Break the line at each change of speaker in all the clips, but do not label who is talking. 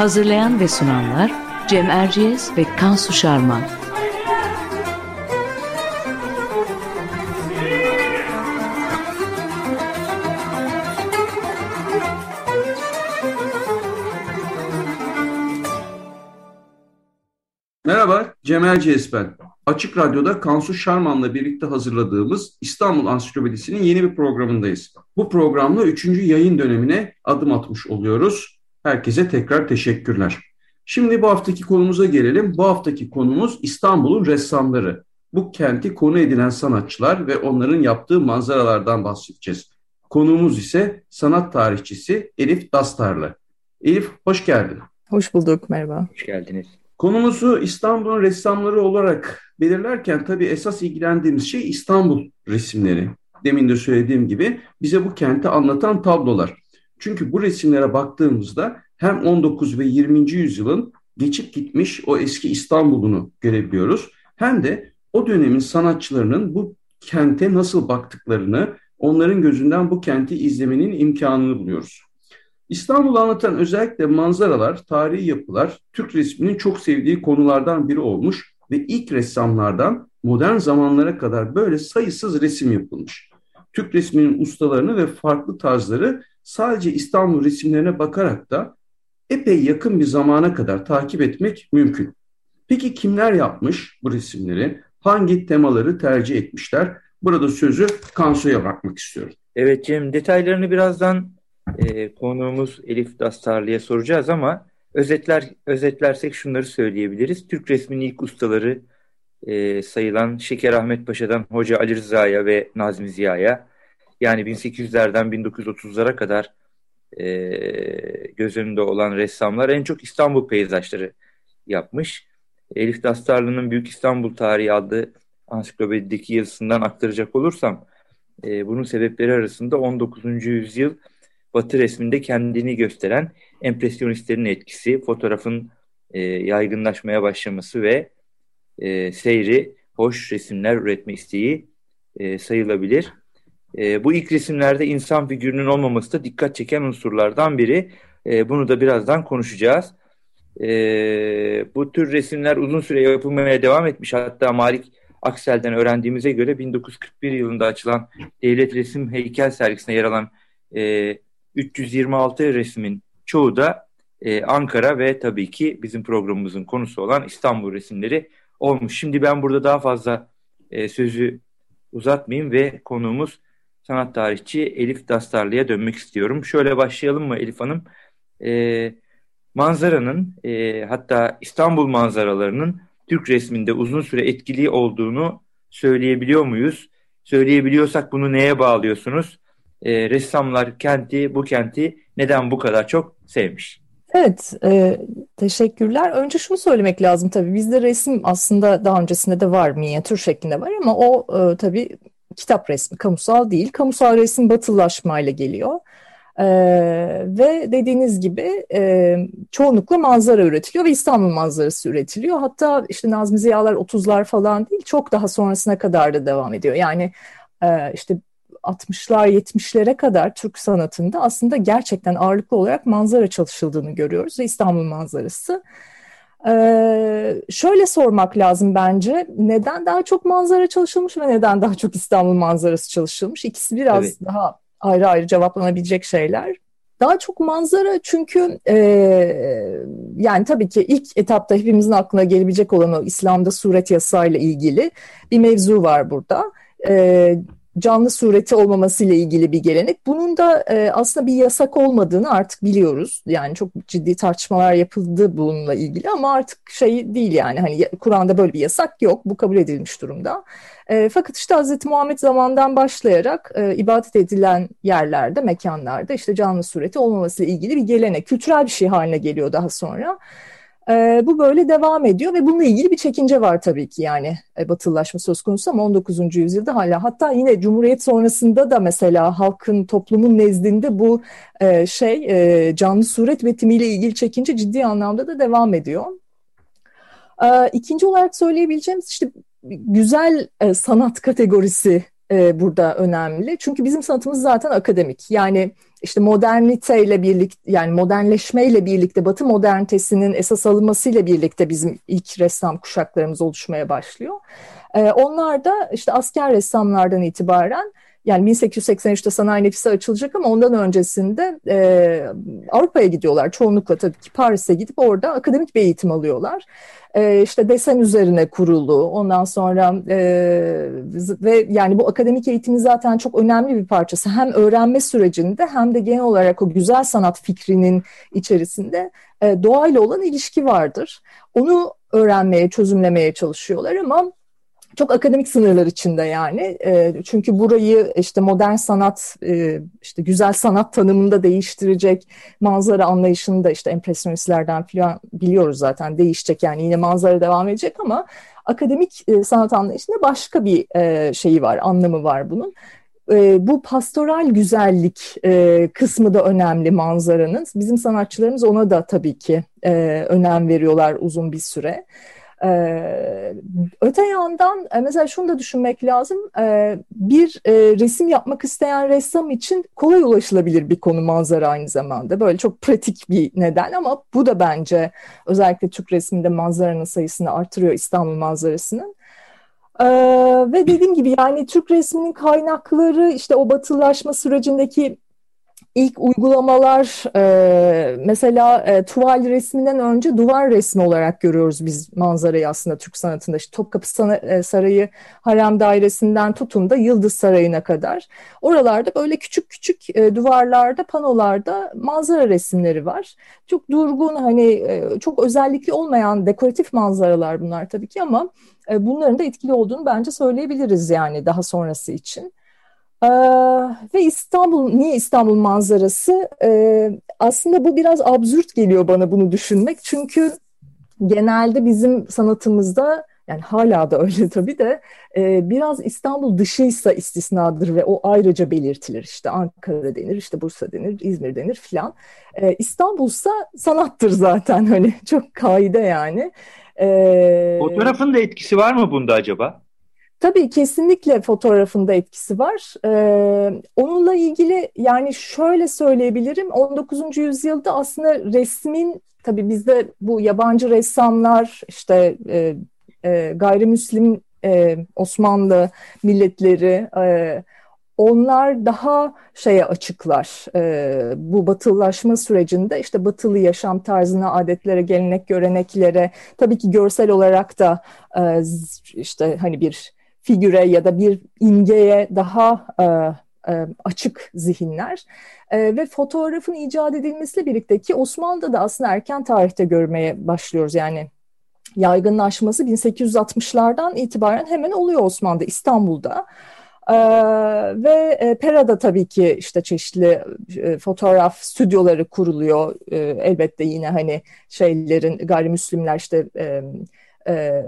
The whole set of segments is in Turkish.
Hazırlayan ve sunanlar Cem Erciyes ve Kansu Şarman.
Merhaba, Cem Erciyes ben. Açık Radyo'da Kansu Şarman'la birlikte hazırladığımız İstanbul Ansiklopedisi'nin yeni bir programındayız. Bu programla üçüncü yayın dönemine adım atmış oluyoruz. Herkese tekrar teşekkürler. Şimdi bu haftaki konumuza gelelim. Bu haftaki konumuz İstanbul'un ressamları. Bu kenti konu edilen sanatçılar ve onların yaptığı manzaralardan bahsedeceğiz. Konuğumuz ise sanat tarihçisi Elif Dastarlı. Elif hoş geldin.
Hoş bulduk, merhaba.
Hoş geldiniz.
Konumuzu İstanbul'un ressamları olarak belirlerken tabii esas ilgilendiğimiz şey İstanbul resimleri. Demin de söylediğim gibi bize bu kenti anlatan tablolar. Çünkü bu resimlere baktığımızda hem 19 ve 20. yüzyılın geçip gitmiş o eski İstanbul'unu görebiliyoruz. Hem de o dönemin sanatçılarının bu kente nasıl baktıklarını, onların gözünden bu kenti izlemenin imkanını buluyoruz. İstanbul'u anlatan özellikle manzaralar, tarihi yapılar Türk resminin çok sevdiği konulardan biri olmuş ve ilk ressamlardan modern zamanlara kadar böyle sayısız resim yapılmış. Türk resminin ustalarını ve farklı tarzları sadece İstanbul resimlerine bakarak da epey yakın bir zamana kadar takip etmek mümkün. Peki kimler yapmış bu resimleri? Hangi temaları tercih etmişler? Burada sözü Kansu'ya bakmak istiyorum.
Evet Cem, detaylarını birazdan e, konuğumuz Elif Dastarlı'ya soracağız ama özetler özetlersek şunları söyleyebiliriz. Türk resminin ilk ustaları e, sayılan Şeker Ahmet Paşa'dan Hoca Ali Rıza'ya ve Nazmi Ziya'ya yani 1800'lerden 1930'lara kadar e, göz önünde olan ressamlar en çok İstanbul peyzajları yapmış. Elif Dastarlı'nın Büyük İstanbul Tarihi adlı ansiklopedideki yazısından aktaracak olursam e, bunun sebepleri arasında 19. yüzyıl Batı resminde kendini gösteren empresyonistlerin etkisi, fotoğrafın e, yaygınlaşmaya başlaması ve e, seyri, hoş resimler üretme isteği e, sayılabilir. E, bu ilk resimlerde insan figürünün olmaması da dikkat çeken unsurlardan biri. E, bunu da birazdan konuşacağız. E, bu tür resimler uzun süre yapılmaya devam etmiş. Hatta Malik Aksel'den öğrendiğimize göre 1941 yılında açılan Devlet Resim Heykel sergisine yer alan e, 326 resmin çoğu da e, Ankara ve tabii ki bizim programımızın konusu olan İstanbul resimleri olmuş. Şimdi ben burada daha fazla e, sözü uzatmayayım ve konuğumuz sanat tarihçi Elif Dastarlı'ya dönmek istiyorum. Şöyle başlayalım mı Elif Hanım? E, manzaranın e, hatta İstanbul manzaralarının Türk resminde uzun süre etkili olduğunu söyleyebiliyor muyuz? Söyleyebiliyorsak bunu neye bağlıyorsunuz? E, ressamlar kenti, bu kenti neden bu kadar çok sevmiş?
Evet, e, teşekkürler. Önce şunu söylemek lazım tabii. Bizde resim aslında daha öncesinde de var, minyatür şeklinde var ama o e, tabii kitap resmi, kamusal değil. Kamusal resim batılılaşmayla geliyor. Ee, ve dediğiniz gibi e, çoğunlukla manzara üretiliyor ve İstanbul manzarası üretiliyor. Hatta işte Nazmi Ziyalar 30'lar falan değil çok daha sonrasına kadar da devam ediyor. Yani e, işte 60'lar 70'lere kadar Türk sanatında aslında gerçekten ağırlıklı olarak manzara çalışıldığını görüyoruz ve İstanbul manzarası. Ee, şöyle sormak lazım bence neden daha çok manzara çalışılmış ve neden daha çok İstanbul manzarası çalışılmış? İkisi biraz evet. daha ayrı ayrı cevaplanabilecek şeyler. Daha çok manzara çünkü e, yani tabii ki ilk etapta hepimizin aklına gelebilecek olan o İslam'da suret yasayla ilgili bir mevzu var burada. E, canlı sureti olmamasıyla ilgili bir gelenek. Bunun da e, aslında bir yasak olmadığını artık biliyoruz. Yani çok ciddi tartışmalar yapıldı bununla ilgili ama artık şey değil yani hani Kur'an'da böyle bir yasak yok. Bu kabul edilmiş durumda. E, fakat işte Hz. Muhammed zamandan başlayarak e, ibadet edilen yerlerde, mekanlarda işte canlı sureti olmamasıyla ilgili bir gelenek, kültürel bir şey haline geliyor daha sonra. E, bu böyle devam ediyor ve bununla ilgili bir çekince var tabii ki yani e, batılılaşma söz konusu ama 19. yüzyılda hala hatta yine Cumhuriyet sonrasında da mesela halkın toplumun nezdinde bu e, şey e, canlı suret üretimiyle ilgili çekince ciddi anlamda da devam ediyor. E, ikinci olarak söyleyebileceğimiz işte güzel e, sanat kategorisi e, burada önemli. Çünkü bizim sanatımız zaten akademik. Yani işte moderniteyle birlikte yani modernleşmeyle birlikte Batı modernitesinin esas alınmasıyla birlikte bizim ilk ressam kuşaklarımız oluşmaya başlıyor. E, onlar da işte asker ressamlardan itibaren yani 1883'te sanayi nefisi açılacak ama ondan öncesinde e, Avrupa'ya gidiyorlar. Çoğunlukla tabii ki Paris'e gidip orada akademik bir eğitim alıyorlar e, işte desen üzerine kurulu ondan sonra e, ve yani bu akademik eğitimin zaten çok önemli bir parçası hem öğrenme sürecinde hem de genel olarak o güzel sanat fikrinin içerisinde e, doğayla olan ilişki vardır. Onu öğrenmeye, çözümlemeye çalışıyorlar ama çok akademik sınırlar içinde yani. E, çünkü burayı işte modern sanat, e, işte güzel sanat tanımında değiştirecek manzara anlayışını da işte empresyonistlerden falan biliyoruz zaten değişecek yani yine manzara devam edecek ama akademik e, sanat anlayışında başka bir e, şeyi var, anlamı var bunun. E, bu pastoral güzellik e, kısmı da önemli manzaranın. Bizim sanatçılarımız ona da tabii ki e, önem veriyorlar uzun bir süre. Ee, öte yandan e, mesela şunu da düşünmek lazım. Ee, bir e, resim yapmak isteyen ressam için kolay ulaşılabilir bir konu manzara aynı zamanda. Böyle çok pratik bir neden ama bu da bence özellikle Türk resminde manzaranın sayısını artırıyor İstanbul manzarasının. Ee, ve dediğim gibi yani Türk resminin kaynakları işte o batılaşma sürecindeki ilk uygulamalar e, mesela e, tuval resminden önce duvar resmi olarak görüyoruz biz manzarayı aslında Türk sanatında. İşte Topkapı e, Sarayı Harem Dairesi'nden tutun da Yıldız Sarayı'na kadar. Oralarda böyle küçük küçük e, duvarlarda, panolarda manzara resimleri var. Çok durgun hani e, çok özellikli olmayan dekoratif manzaralar bunlar tabii ki ama e, bunların da etkili olduğunu bence söyleyebiliriz yani daha sonrası için. Ee, ve İstanbul, niye İstanbul manzarası? Ee, aslında bu biraz absürt geliyor bana bunu düşünmek. Çünkü genelde bizim sanatımızda yani hala da öyle tabii de e, biraz İstanbul dışıysa istisnadır ve o ayrıca belirtilir. İşte Ankara denir, işte Bursa denir, İzmir denir filan. E, İstanbul'sa sanattır zaten hani çok kaide yani.
E, Fotoğrafın da etkisi var mı bunda acaba?
Tabii kesinlikle fotoğrafında etkisi var. Ee, onunla ilgili yani şöyle söyleyebilirim 19. yüzyılda aslında resmin tabii bizde bu yabancı ressamlar işte e, e, gayrimüslim e, Osmanlı milletleri e, onlar daha şeye açıklar e, bu batılılaşma sürecinde işte batılı yaşam tarzına, adetlere, gelenek, göreneklere tabii ki görsel olarak da e, işte hani bir figüre ya da bir imgeye daha e, e, açık zihinler e, ve fotoğrafın icat edilmesiyle birlikte ki Osmanlı'da da aslında erken tarihte görmeye başlıyoruz yani yaygınlaşması 1860'lardan itibaren hemen oluyor Osmanlı'da İstanbul'da. Ee, ve e, Pera'da tabii ki işte çeşitli e, fotoğraf stüdyoları kuruluyor. E, elbette yine hani şeylerin gayrimüslimler işte e, e,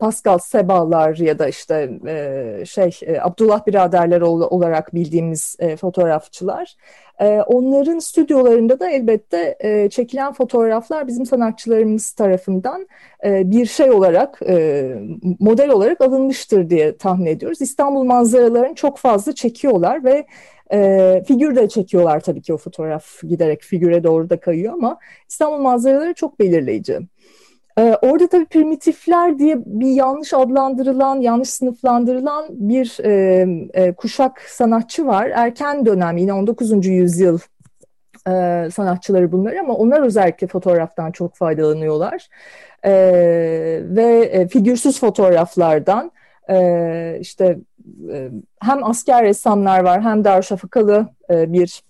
Pascal Sebalar ya da işte e, şey e, Abdullah biraderler olarak bildiğimiz e, fotoğrafçılar. E, onların stüdyolarında da elbette e, çekilen fotoğraflar bizim sanatçılarımız tarafından e, bir şey olarak e, model olarak alınmıştır diye tahmin ediyoruz. İstanbul manzaralarını çok fazla çekiyorlar ve e, figür de çekiyorlar tabii ki o fotoğraf giderek figüre doğru da kayıyor ama İstanbul manzaraları çok belirleyici. Ee, orada tabii primitifler diye bir yanlış adlandırılan, yanlış sınıflandırılan bir e, e, kuşak sanatçı var. Erken dönem yine 19. yüzyıl e, sanatçıları bunlar ama onlar özellikle fotoğraftan çok faydalanıyorlar. E, ve e, figürsüz fotoğraflardan e, işte e, hem asker ressamlar var hem Darüşşafakalı e, bir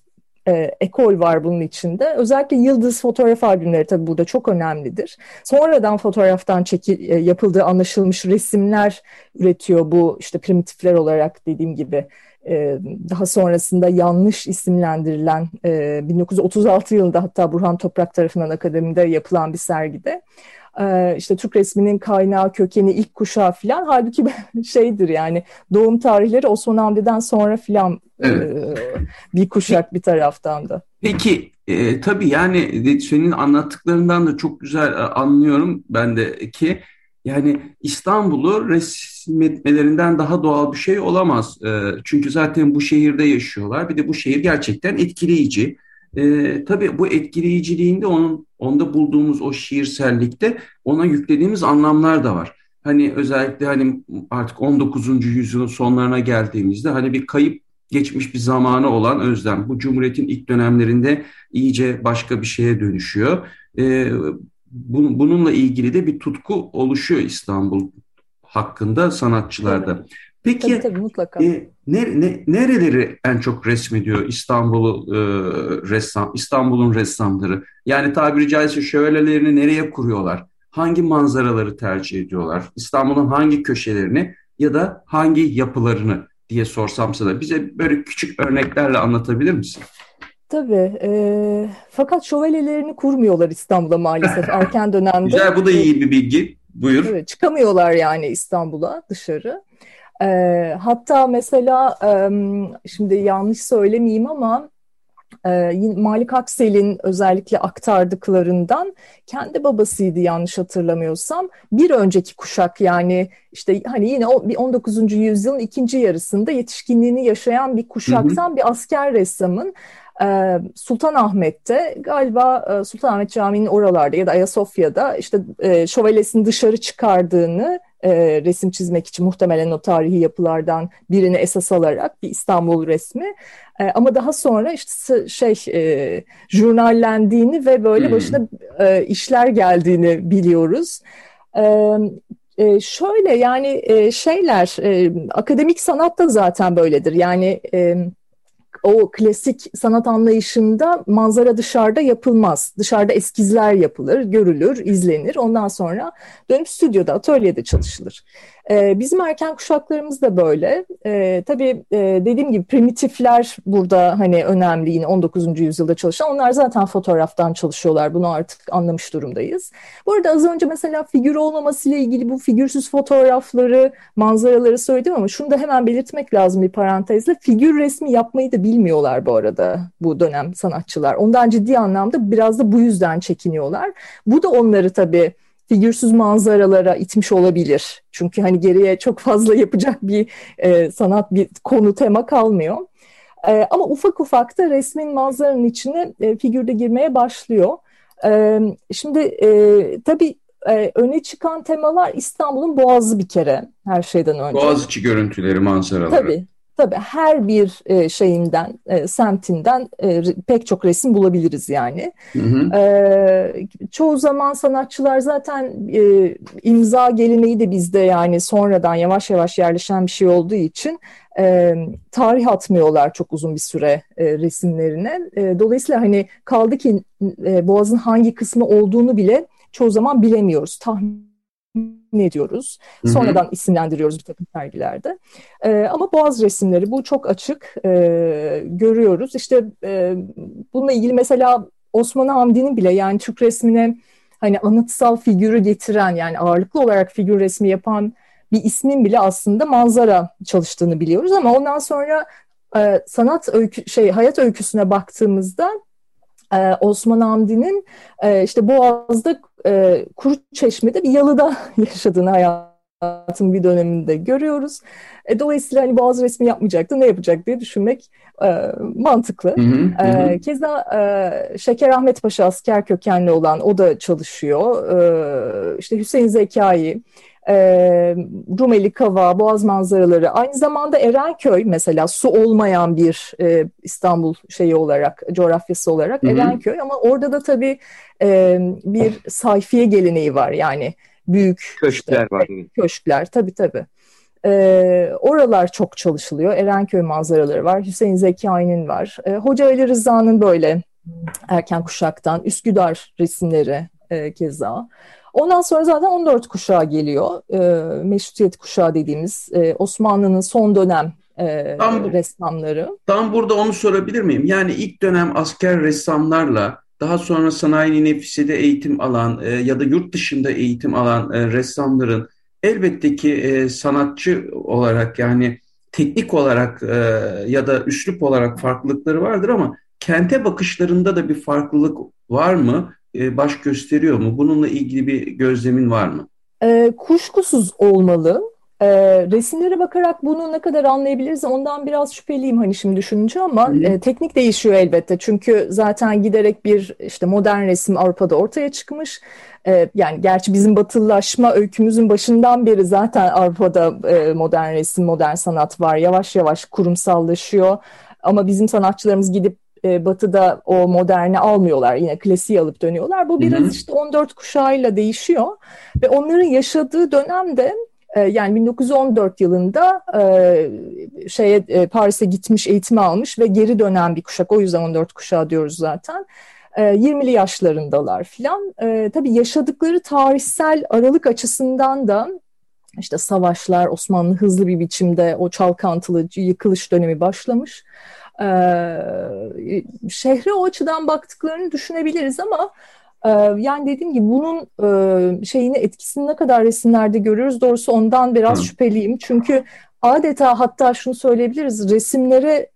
e, ekol var bunun içinde. Özellikle yıldız fotoğraf albümleri tabii burada çok önemlidir. Sonradan fotoğraftan çekil, e, yapıldığı anlaşılmış resimler üretiyor bu işte primitifler olarak dediğim gibi. E, daha sonrasında yanlış isimlendirilen e, 1936 yılında hatta Burhan Toprak tarafından akademide yapılan bir sergide e, işte Türk resminin kaynağı, kökeni, ilk kuşağı filan. Halbuki şeydir yani doğum tarihleri Osman Hamdi'den sonra filan evet. e, bir kuşak bir taraftan da.
Peki e, tabii yani senin anlattıklarından da çok güzel e, anlıyorum ben de ki yani İstanbul'u resmetmelerinden daha doğal bir şey olamaz. E, çünkü zaten bu şehirde yaşıyorlar. Bir de bu şehir gerçekten etkileyici. E, tabii bu etkileyiciliğinde onun onda bulduğumuz o şiirsellikte ona yüklediğimiz anlamlar da var. Hani özellikle hani artık 19. yüzyılın sonlarına geldiğimizde hani bir kayıp geçmiş bir zamanı olan Özlem bu Cumhuriyet'in ilk dönemlerinde iyice başka bir şeye dönüşüyor. Ee, bu, bununla ilgili de bir tutku oluşuyor İstanbul hakkında sanatçılarda. Peki tabii, tabii, mutlaka. E, ne, ne, nereleri en çok resmediyor İstanbul'u e, ressam İstanbul'un ressamları? Yani tabiri caizse şövalelerini nereye kuruyorlar? Hangi manzaraları tercih ediyorlar? İstanbul'un hangi köşelerini ya da hangi yapılarını diye sorsam sana bize böyle küçük örneklerle anlatabilir misin?
Tabii. E, fakat şövalyelerini kurmuyorlar İstanbul'a maalesef erken dönemde.
Güzel bu da iyi bir bilgi. Buyur.
Evet, çıkamıyorlar yani İstanbul'a dışarı. E, hatta mesela e, şimdi yanlış söylemeyeyim ama e, Malik Aksel'in özellikle aktardıklarından kendi babasıydı yanlış hatırlamıyorsam. Bir önceki kuşak yani işte hani yine 19. yüzyılın ikinci yarısında yetişkinliğini yaşayan bir kuşaktan hı hı. bir asker ressamın Sultanahmet'te galiba Sultanahmet Camii'nin oralarda ya da Ayasofya'da işte şövalyesini dışarı çıkardığını e, resim çizmek için muhtemelen o tarihi yapılardan birini esas alarak bir İstanbul resmi. E, ama daha sonra işte şey e, jurnallendiğini ve böyle hmm. başına e, işler geldiğini biliyoruz. E, e, şöyle yani e, şeyler e, akademik sanatta zaten böyledir. Yani e, o klasik sanat anlayışında manzara dışarıda yapılmaz. Dışarıda eskizler yapılır, görülür, izlenir. Ondan sonra dönüp stüdyoda, atölyede çalışılır. Ee, bizim erken kuşaklarımız da böyle. Ee, tabii e, dediğim gibi primitifler burada hani önemli yine 19. yüzyılda çalışan. Onlar zaten fotoğraftan çalışıyorlar. Bunu artık anlamış durumdayız. Bu arada az önce mesela figür olmamasıyla ilgili bu figürsüz fotoğrafları, manzaraları söyledim ama şunu da hemen belirtmek lazım bir parantezle. Figür resmi yapmayı da bilmiyorlar bu arada bu dönem sanatçılar. Ondan ciddi anlamda biraz da bu yüzden çekiniyorlar. Bu da onları tabii figürsüz manzaralara itmiş olabilir. Çünkü hani geriye çok fazla yapacak bir e, sanat bir konu tema kalmıyor. E, ama ufak ufak da resmin manzaranın içine e, figürde girmeye başlıyor. E, şimdi e, tabii e, öne çıkan temalar İstanbul'un Boğazı bir kere her şeyden önce.
Boğaziçi görüntüleri, manzaraları.
Tabii, Tabii her bir e, şeyinden, e, semtinden e, pek çok resim bulabiliriz yani. Hı hı. E, çoğu zaman sanatçılar zaten e, imza geleneği de bizde yani sonradan yavaş yavaş yerleşen bir şey olduğu için e, tarih atmıyorlar çok uzun bir süre e, resimlerine. E, dolayısıyla hani kaldı ki e, Boğaz'ın hangi kısmı olduğunu bile çoğu zaman bilemiyoruz. Tahmin ne ediyoruz. Sonradan isimlendiriyoruz bir takım sergilerde. E, ama boğaz resimleri bu çok açık e, görüyoruz. İşte e, bununla ilgili mesela Osman Hamdi'nin bile yani Türk resmine hani anıtsal figürü getiren yani ağırlıklı olarak figür resmi yapan bir ismin bile aslında manzara çalıştığını biliyoruz ama ondan sonra e, sanat öykü şey hayat öyküsüne baktığımızda e, Osman Hamdi'nin e, işte Boğaz'da e, Kuru Çeşme'de bir yalıda yaşadığını hayatın bir döneminde görüyoruz. E, dolayısıyla hani Boğaz resmi yapmayacaktı ne yapacak diye düşünmek e, mantıklı. Hı hı, e, keza e, Şeker Ahmet Paşa asker kökenli olan o da çalışıyor. E, işte Hüseyin Zekai, e, Rumeli Kava, Boğaz manzaraları, aynı zamanda Erenköy mesela su olmayan bir e, İstanbul şeyi olarak, coğrafyası olarak Hı-hı. Erenköy ama orada da tabii e, bir sayfiye geleneği var yani büyük
köşkler işte, var.
Köşkler tabii tabii. E, oralar çok çalışılıyor. Erenköy manzaraları var. Hüseyin Zekai'nin var. E, Hoca Ali Rıza'nın böyle erken kuşaktan Üsküdar resimleri e, keza. Ondan sonra zaten 14 kuşağı geliyor. E, meşrutiyet kuşağı dediğimiz e, Osmanlı'nın son dönem e, tam, ressamları.
Tam burada onu sorabilir miyim? Yani ilk dönem asker ressamlarla daha sonra sanayi nefisede eğitim alan e, ya da yurt dışında eğitim alan e, ressamların elbette ki e, sanatçı olarak yani teknik olarak e, ya da üslup olarak farklılıkları vardır ama kente bakışlarında da bir farklılık var mı? E, baş gösteriyor mu? Bununla ilgili bir gözlemin var mı?
E, kuşkusuz olmalı. E, resimlere bakarak bunu ne kadar anlayabiliriz ondan biraz şüpheliyim hani şimdi düşününce ama e, teknik değişiyor elbette. Çünkü zaten giderek bir işte modern resim Avrupa'da ortaya çıkmış. E, yani gerçi bizim batılılaşma öykümüzün başından beri zaten Avrupa'da e, modern resim, modern sanat var. Yavaş yavaş kurumsallaşıyor. Ama bizim sanatçılarımız gidip e, batıda o moderni almıyorlar. Yine klasiği alıp dönüyorlar. Bu biraz hı hı. işte 14 kuşağıyla değişiyor. Ve onların yaşadığı dönemde e, yani 1914 yılında e, şeye e, Paris'e gitmiş, eğitimi almış ve geri dönen bir kuşak. O yüzden 14 kuşağı diyoruz zaten. 20'li yaşlarındalar filan. Tabii yaşadıkları tarihsel aralık açısından da işte savaşlar, Osmanlı hızlı bir biçimde o çalkantılı yıkılış dönemi başlamış. Şehre o açıdan baktıklarını düşünebiliriz ama yani dediğim gibi bunun şeyini etkisini ne kadar resimlerde görüyoruz doğrusu ondan biraz Hı. şüpheliyim. Çünkü adeta hatta şunu söyleyebiliriz resimlere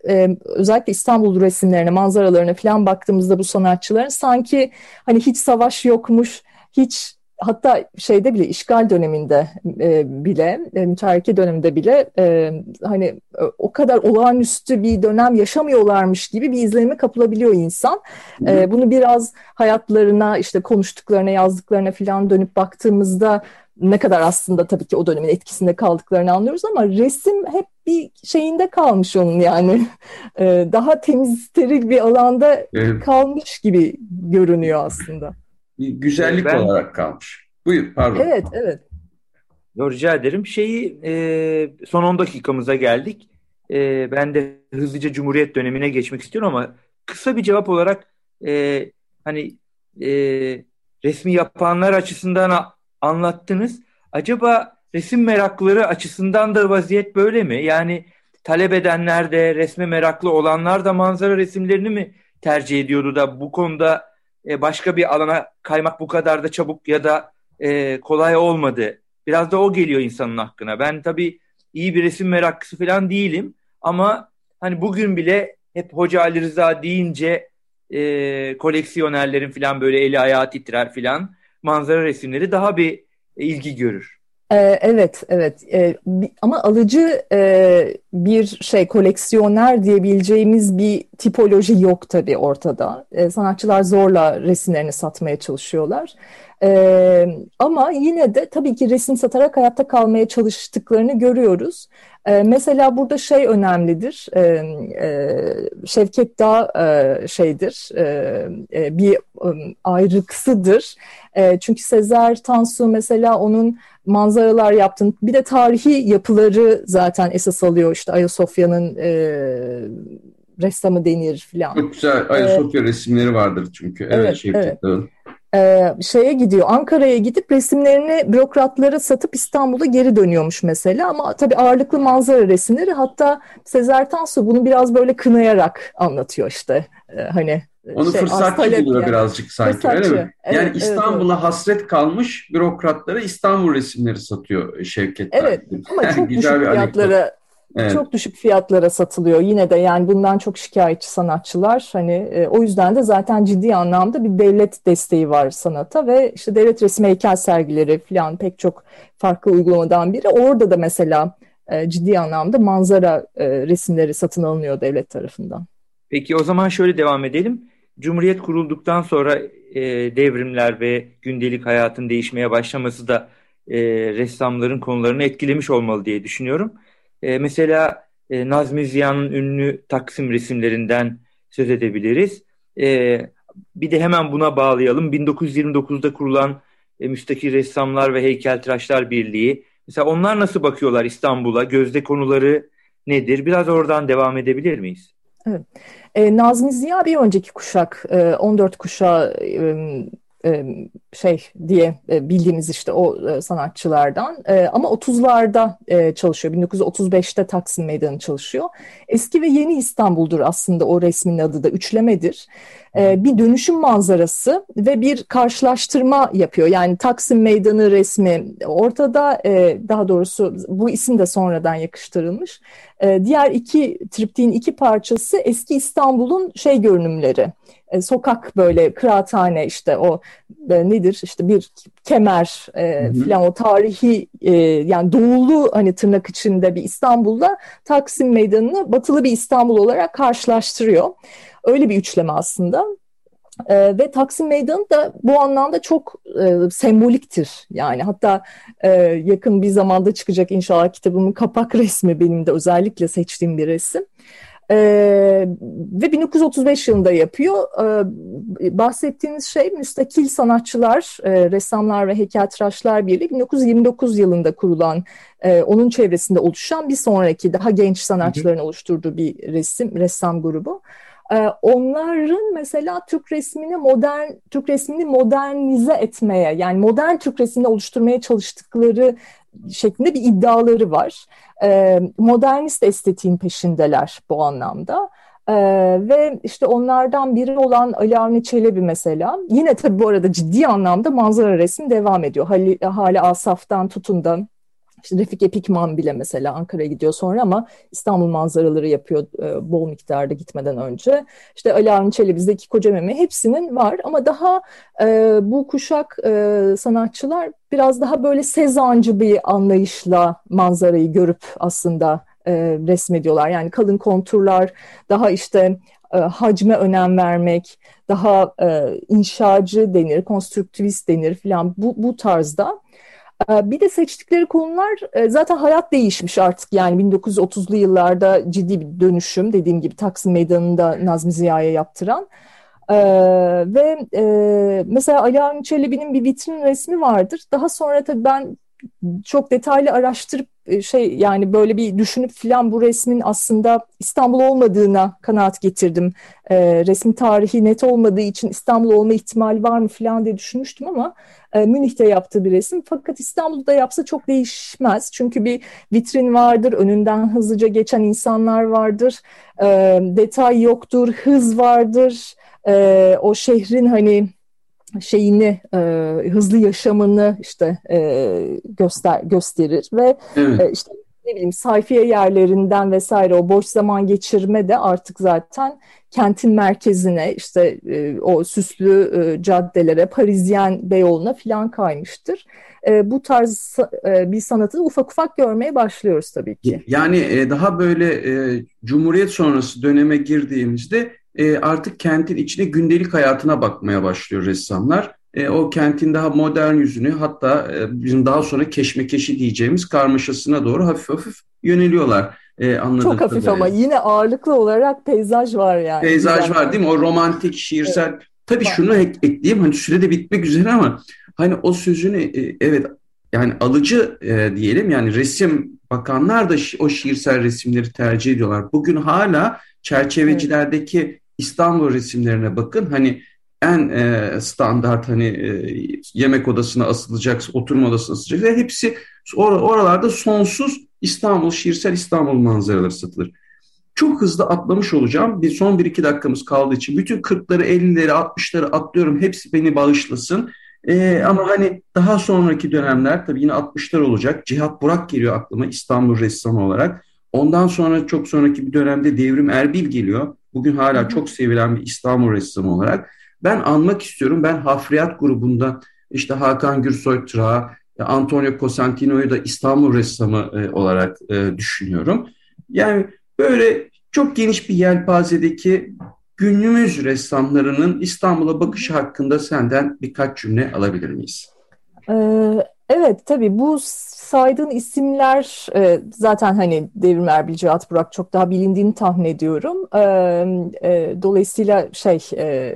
özellikle İstanbul resimlerine manzaralarına falan baktığımızda bu sanatçıların sanki hani hiç savaş yokmuş hiç hatta şeyde bile işgal döneminde e, bile e, mütareke döneminde bile e, hani e, o kadar olağanüstü bir dönem yaşamıyorlarmış gibi bir izlenime kapılabiliyor insan. E, bunu biraz hayatlarına işte konuştuklarına yazdıklarına falan dönüp baktığımızda ne kadar aslında tabii ki o dönemin etkisinde kaldıklarını anlıyoruz ama resim hep bir şeyinde kalmış onun yani e, daha temiz steril bir alanda evet. kalmış gibi görünüyor aslında
bir güzellik ben, olarak kalmış. Buyur pardon.
Evet evet.
Yo, rica ederim. Şeyi e, son 10 dakikamıza geldik. E, ben de hızlıca Cumhuriyet dönemine geçmek istiyorum ama kısa bir cevap olarak e, hani e, resmi yapanlar açısından anlattınız. Acaba resim meraklıları açısından da vaziyet böyle mi? Yani talep edenler de resme meraklı olanlar da manzara resimlerini mi tercih ediyordu da bu konuda e, başka bir alana kaymak bu kadar da çabuk ya da e, kolay olmadı. Biraz da o geliyor insanın hakkına. Ben tabii iyi bir resim meraklısı falan değilim ama hani bugün bile hep Hoca Ali Rıza deyince e, koleksiyonerlerin falan böyle eli ayağı titrer falan manzara resimleri daha bir ilgi görür.
Ee, evet, evet. Ee, ama alıcı e, bir şey koleksiyoner diyebileceğimiz bir tipoloji yok tabii ortada. Ee, sanatçılar zorla resimlerini satmaya çalışıyorlar. Ama yine de tabii ki resim satarak hayatta kalmaya çalıştıklarını görüyoruz. Mesela burada şey önemlidir, Şevket Dağ şeydir, bir ayrıksıdır. Çünkü Sezer Tansu mesela onun manzaralar yaptın. Bir de tarihi yapıları zaten esas alıyor. İşte Ayasofya'nın e, ressamı denir filan.
Çok güzel Ayasofya ee, resimleri vardır çünkü. Evet, evet Şevket evet.
Ee, şeye gidiyor Ankara'ya gidip resimlerini bürokratlara satıp İstanbul'a geri dönüyormuş mesela ama tabii ağırlıklı manzara resimleri hatta Sezer Tansu bunu biraz böyle kınayarak anlatıyor işte ee, hani
onu şey, fırsatçı buluyor yani. birazcık sanki fırsatçı. öyle mi? Evet, yani İstanbul'a evet, hasret kalmış bürokratlara İstanbul resimleri satıyor Şevket.
Evet ama çok düşük fiyatlara Evet. Çok düşük fiyatlara satılıyor yine de yani bundan çok şikayetçi sanatçılar hani e, o yüzden de zaten ciddi anlamda bir devlet desteği var sanata ve işte devlet resim heykel sergileri falan pek çok farklı uygulamadan biri orada da mesela e, ciddi anlamda manzara e, resimleri satın alınıyor devlet tarafından.
Peki o zaman şöyle devam edelim. Cumhuriyet kurulduktan sonra e, devrimler ve gündelik hayatın değişmeye başlaması da e, ressamların konularını etkilemiş olmalı diye düşünüyorum. E, mesela e, Nazmi Ziya'nın ünlü Taksim resimlerinden söz edebiliriz. E, bir de hemen buna bağlayalım. 1929'da kurulan e, Müstakil Ressamlar ve Heykeltıraşlar Birliği Mesela onlar nasıl bakıyorlar İstanbul'a? Gözde konuları nedir? Biraz oradan devam edebilir miyiz?
Evet. E, Nazmi Ziya bir önceki kuşak, e, 14 kuşağı e, şey diye e, bildiğimiz işte o e, sanatçılardan ama 30'larda çalışıyor. 1935'te Taksim Meydanı çalışıyor. Eski ve yeni İstanbul'dur aslında o resmin adı da üçlemedir. Bir dönüşüm manzarası ve bir karşılaştırma yapıyor. Yani Taksim Meydanı resmi ortada daha doğrusu bu isim de sonradan yakıştırılmış. Diğer iki triptiğin iki parçası eski İstanbul'un şey görünümleri e, sokak böyle kıraathane işte o e, nedir işte bir kemer e, filan o tarihi e, yani doğulu hani tırnak içinde bir İstanbul'da Taksim Meydanı'nı batılı bir İstanbul olarak karşılaştırıyor. Öyle bir üçleme aslında. E, ve Taksim Meydanı da bu anlamda çok e, semboliktir. Yani hatta e, yakın bir zamanda çıkacak inşallah kitabımın kapak resmi benim de özellikle seçtiğim bir resim. Ee, ve 1935 yılında yapıyor. Ee, bahsettiğiniz şey müstakil sanatçılar, e, ressamlar ve heykeltıraşlar birliği 1929 yılında kurulan, e, onun çevresinde oluşan bir sonraki daha genç sanatçıların oluşturduğu bir resim, ressam grubu. Ee, onların mesela Türk resmini modern Türk resmini modernize etmeye yani modern Türk resmini oluşturmaya çalıştıkları şeklinde bir iddiaları var. E, modernist estetiğin peşindeler bu anlamda. Ee, ve işte onlardan biri olan Ali Avni Çelebi mesela yine tabii bu arada ciddi anlamda manzara resim devam ediyor. Hali, Hali Asaf'tan tutun da işte Refik Epikman bile mesela Ankara'ya gidiyor sonra ama İstanbul manzaraları yapıyor e, bol miktarda gitmeden önce. İşte Ali Avni Çelebi, Zeki Kocameme hepsinin var ama daha e, bu kuşak e, sanatçılar biraz daha böyle sezancı bir anlayışla manzarayı görüp aslında e, resmediyorlar. Yani kalın konturlar, daha işte e, hacme önem vermek, daha e, inşacı denir, konstruktivist denir filan bu, bu tarzda. Ee, bir de seçtikleri konular e, zaten hayat değişmiş artık yani 1930'lu yıllarda ciddi bir dönüşüm dediğim gibi Taksim Meydanı'nda Nazmi Ziya'ya yaptıran. Ee, ve e, mesela Ali Avni Çelebi'nin bir vitrin resmi vardır. Daha sonra tabii ben çok detaylı araştırıp e, şey yani böyle bir düşünüp filan bu resmin aslında İstanbul olmadığına kanaat getirdim. E, resmin tarihi net olmadığı için İstanbul olma ihtimali var mı filan diye düşünmüştüm ama e, Münih'te yaptığı bir resim. Fakat İstanbul'da yapsa çok değişmez. Çünkü bir vitrin vardır, önünden hızlıca geçen insanlar vardır, e, detay yoktur, hız vardır. E, o şehrin hani şeyini e, hızlı yaşamını işte e, göster gösterir ve evet. e, işte ne bileyim sayfiye yerlerinden vesaire o boş zaman geçirme de artık zaten kentin merkezine işte e, o süslü e, caddelere Parisyen Beyoğlu'na filan kaymıştır. E, bu tarz e, bir sanatı ufak ufak görmeye başlıyoruz tabii ki.
Yani e, daha böyle e, Cumhuriyet sonrası döneme girdiğimizde e, artık kentin içine gündelik hayatına bakmaya başlıyor ressamlar. E, o kentin daha modern yüzünü hatta e, bizim daha sonra keşmekeşi diyeceğimiz karmaşasına doğru hafif hafif yöneliyorlar.
E, Çok hafif ama yine ağırlıklı olarak peyzaj var yani.
Peyzaj var değil mi? O romantik, şiirsel. Evet. Tabii şunu ek, ekleyeyim hani sürede bitmek üzere ama hani o sözünü e, evet yani alıcı e, diyelim yani resim bakanlar da o şiirsel resimleri tercih ediyorlar. Bugün hala çerçevecilerdeki. İstanbul resimlerine bakın. Hani en e, standart hani e, yemek odasına asılacak, oturma odasına asılacak hepsi or oralarda sonsuz İstanbul, şiirsel İstanbul manzaraları satılır. Çok hızlı atlamış olacağım. Bir son bir iki dakikamız kaldığı için bütün 40'ları, 50'leri, 60'ları atlıyorum. Hepsi beni bağışlasın. Ee, ama hani daha sonraki dönemler tabii yine 60'lar olacak. Cihat Burak geliyor aklıma İstanbul ressamı olarak. Ondan sonra çok sonraki bir dönemde Devrim Erbil geliyor. Bugün hala çok sevilen bir İstanbul ressamı olarak. Ben anmak istiyorum. Ben Hafriyat grubunda işte Hakan Gürsoy Tıra, Antonio Cosentino'yu da İstanbul ressamı e, olarak e, düşünüyorum. Yani böyle çok geniş bir yelpazedeki günümüz ressamlarının İstanbul'a bakışı hakkında senden birkaç cümle alabilir miyiz?
Ee, evet tabii bu saydığın isimler e, zaten hani Devrim Erbil, Cihat Burak çok daha bilindiğini tahmin ediyorum. E, e, dolayısıyla şey e,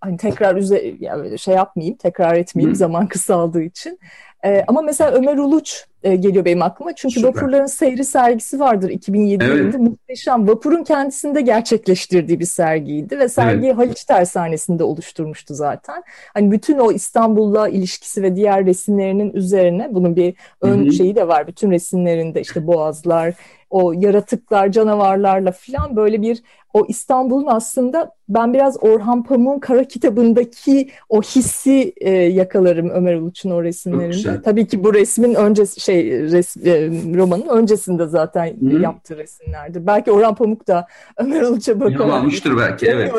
hani tekrar üze, yani şey yapmayayım, tekrar etmeyeyim Hı. zaman kısaldığı için. E, ama mesela Ömer Uluç e, geliyor benim aklıma. Çünkü Süper. Vapurların Seyri sergisi vardır 2007 evet. yılında. Muhteşem. Vapurun kendisinde gerçekleştirdiği bir sergiydi ve sergiyi evet. Haliç Tersanesi'nde oluşturmuştu zaten. Hani bütün o İstanbul'la ilişkisi ve diğer resimlerinin üzerine bunun bir ön Hı-hı. şeyi de var. Bütün resimlerinde işte boğazlar, o yaratıklar, canavarlarla falan böyle bir o İstanbul'un aslında ben biraz Orhan Pamuk'un Kara Kitabı'ndaki o hissi e, yakalarım Ömer Uluç'un o resimlerinde. Tabii ki bu resmin önce şey res, e, romanın öncesinde zaten Hı. yaptığı resimlerdir. Belki Orhan Pamuk da Ömer Uluç'a bakarak.
Yapamamıştır belki evet.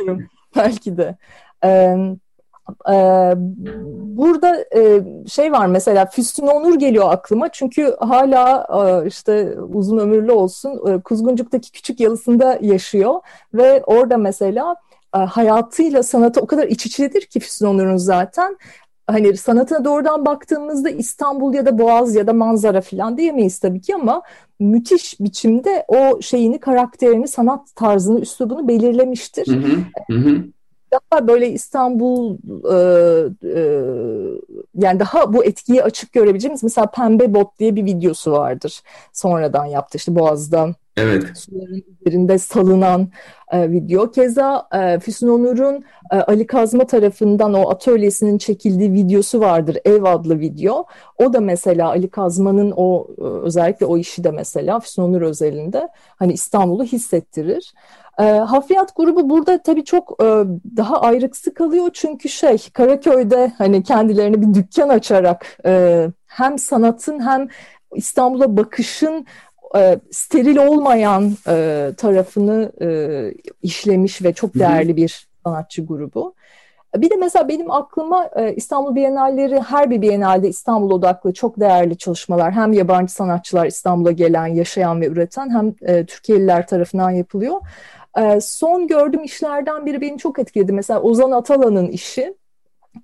Belki de. Evet. Ee, burada e, şey var mesela Füsun Onur geliyor aklıma. Çünkü hala e, işte uzun ömürlü olsun e, Kuzguncuk'taki küçük yalısında yaşıyor. Ve orada mesela hayatıyla sanatı o kadar iç içedir ki Füsun Onur'un zaten. Hani sanatına doğrudan baktığımızda İstanbul ya da Boğaz ya da manzara falan diyemeyiz tabii ki ama müthiş biçimde o şeyini, karakterini, sanat tarzını, üslubunu belirlemiştir. Hı hı, hı daha böyle İstanbul e, e, yani daha bu etkiyi açık görebileceğimiz mesela Pembe Bot diye bir videosu vardır. Sonradan yaptı işte Boğaz'dan.
Evet.
Suların üzerinde salınan e, video. Keza e, Füsun Onur'un e, Ali Kazma tarafından o atölyesinin çekildiği videosu vardır. Ev adlı video. O da mesela Ali Kazma'nın o e, özellikle o işi de mesela Füsun Onur özelinde hani İstanbul'u hissettirir. E, hafriyat grubu burada tabii çok e, daha ayrıksı kalıyor çünkü şey Karaköy'de hani kendilerine bir dükkan açarak e, hem sanatın hem İstanbul'a bakışın e, steril olmayan e, tarafını e, işlemiş ve çok değerli bir sanatçı grubu. Bir de mesela benim aklıma e, İstanbul Bienalleri her bir Bienalde İstanbul odaklı çok değerli çalışmalar hem yabancı sanatçılar İstanbul'a gelen, yaşayan ve üreten hem e, Türkiye'liler tarafından yapılıyor. E, son gördüğüm işlerden biri beni çok etkiledi. Mesela Ozan Atalan'ın işi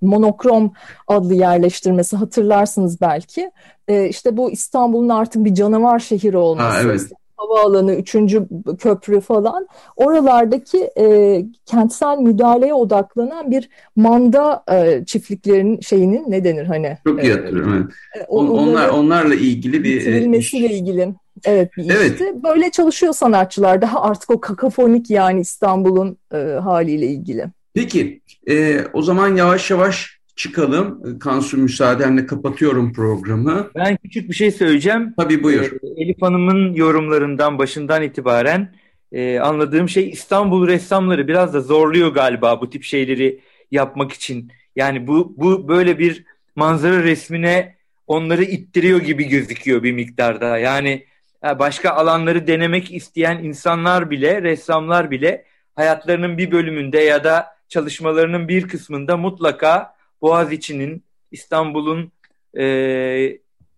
monokrom adlı yerleştirmesi hatırlarsınız belki. E, işte bu İstanbul'un artık bir canavar şehri olması. Ha, evet. Havaalanı, üçüncü köprü falan. Oralardaki e, kentsel müdahaleye odaklanan bir manda e, çiftliklerinin şeyinin ne denir hani?
Çok iyi e, hatırlıyorum. Evet. On, onlar onlarla ilgili bir
bitirilmesiyle iş. ilgili. Evet bir evet. işti. Böyle çalışıyor sanatçılar daha artık o kakafonik yani İstanbul'un e, haliyle ilgili.
Peki e, o zaman yavaş yavaş çıkalım. Kansu müsaadenle kapatıyorum programı.
Ben küçük bir şey söyleyeceğim.
Tabii buyur.
E, Elif Hanım'ın yorumlarından başından itibaren e, anladığım şey İstanbul ressamları biraz da zorluyor galiba bu tip şeyleri yapmak için. Yani bu, bu böyle bir manzara resmine onları ittiriyor gibi gözüküyor bir miktarda. Yani başka alanları denemek isteyen insanlar bile, ressamlar bile hayatlarının bir bölümünde ya da çalışmalarının bir kısmında mutlaka Boğaziçi'nin, İstanbul'un e,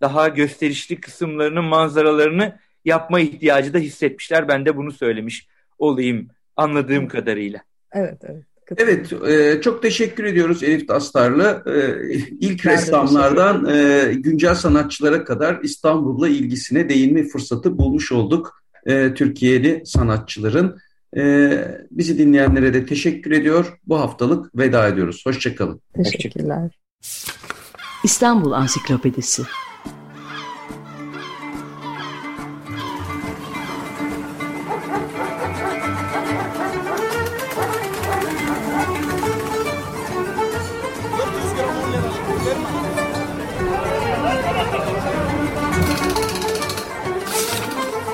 daha gösterişli kısımlarının manzaralarını yapma ihtiyacı da hissetmişler. Ben de bunu söylemiş olayım anladığım kadarıyla.
Evet, evet.
Evet, e, çok teşekkür ediyoruz Elif Dastarlı. E, ilk ressamlardan e, güncel sanatçılara kadar İstanbul'la ilgisine değinme fırsatı bulmuş olduk e, Türkiye'li sanatçıların. Ee, bizi dinleyenlere de teşekkür ediyor. Bu haftalık veda ediyoruz. Hoşçakalın.
Teşekkürler.
İstanbul Ansiklopedisi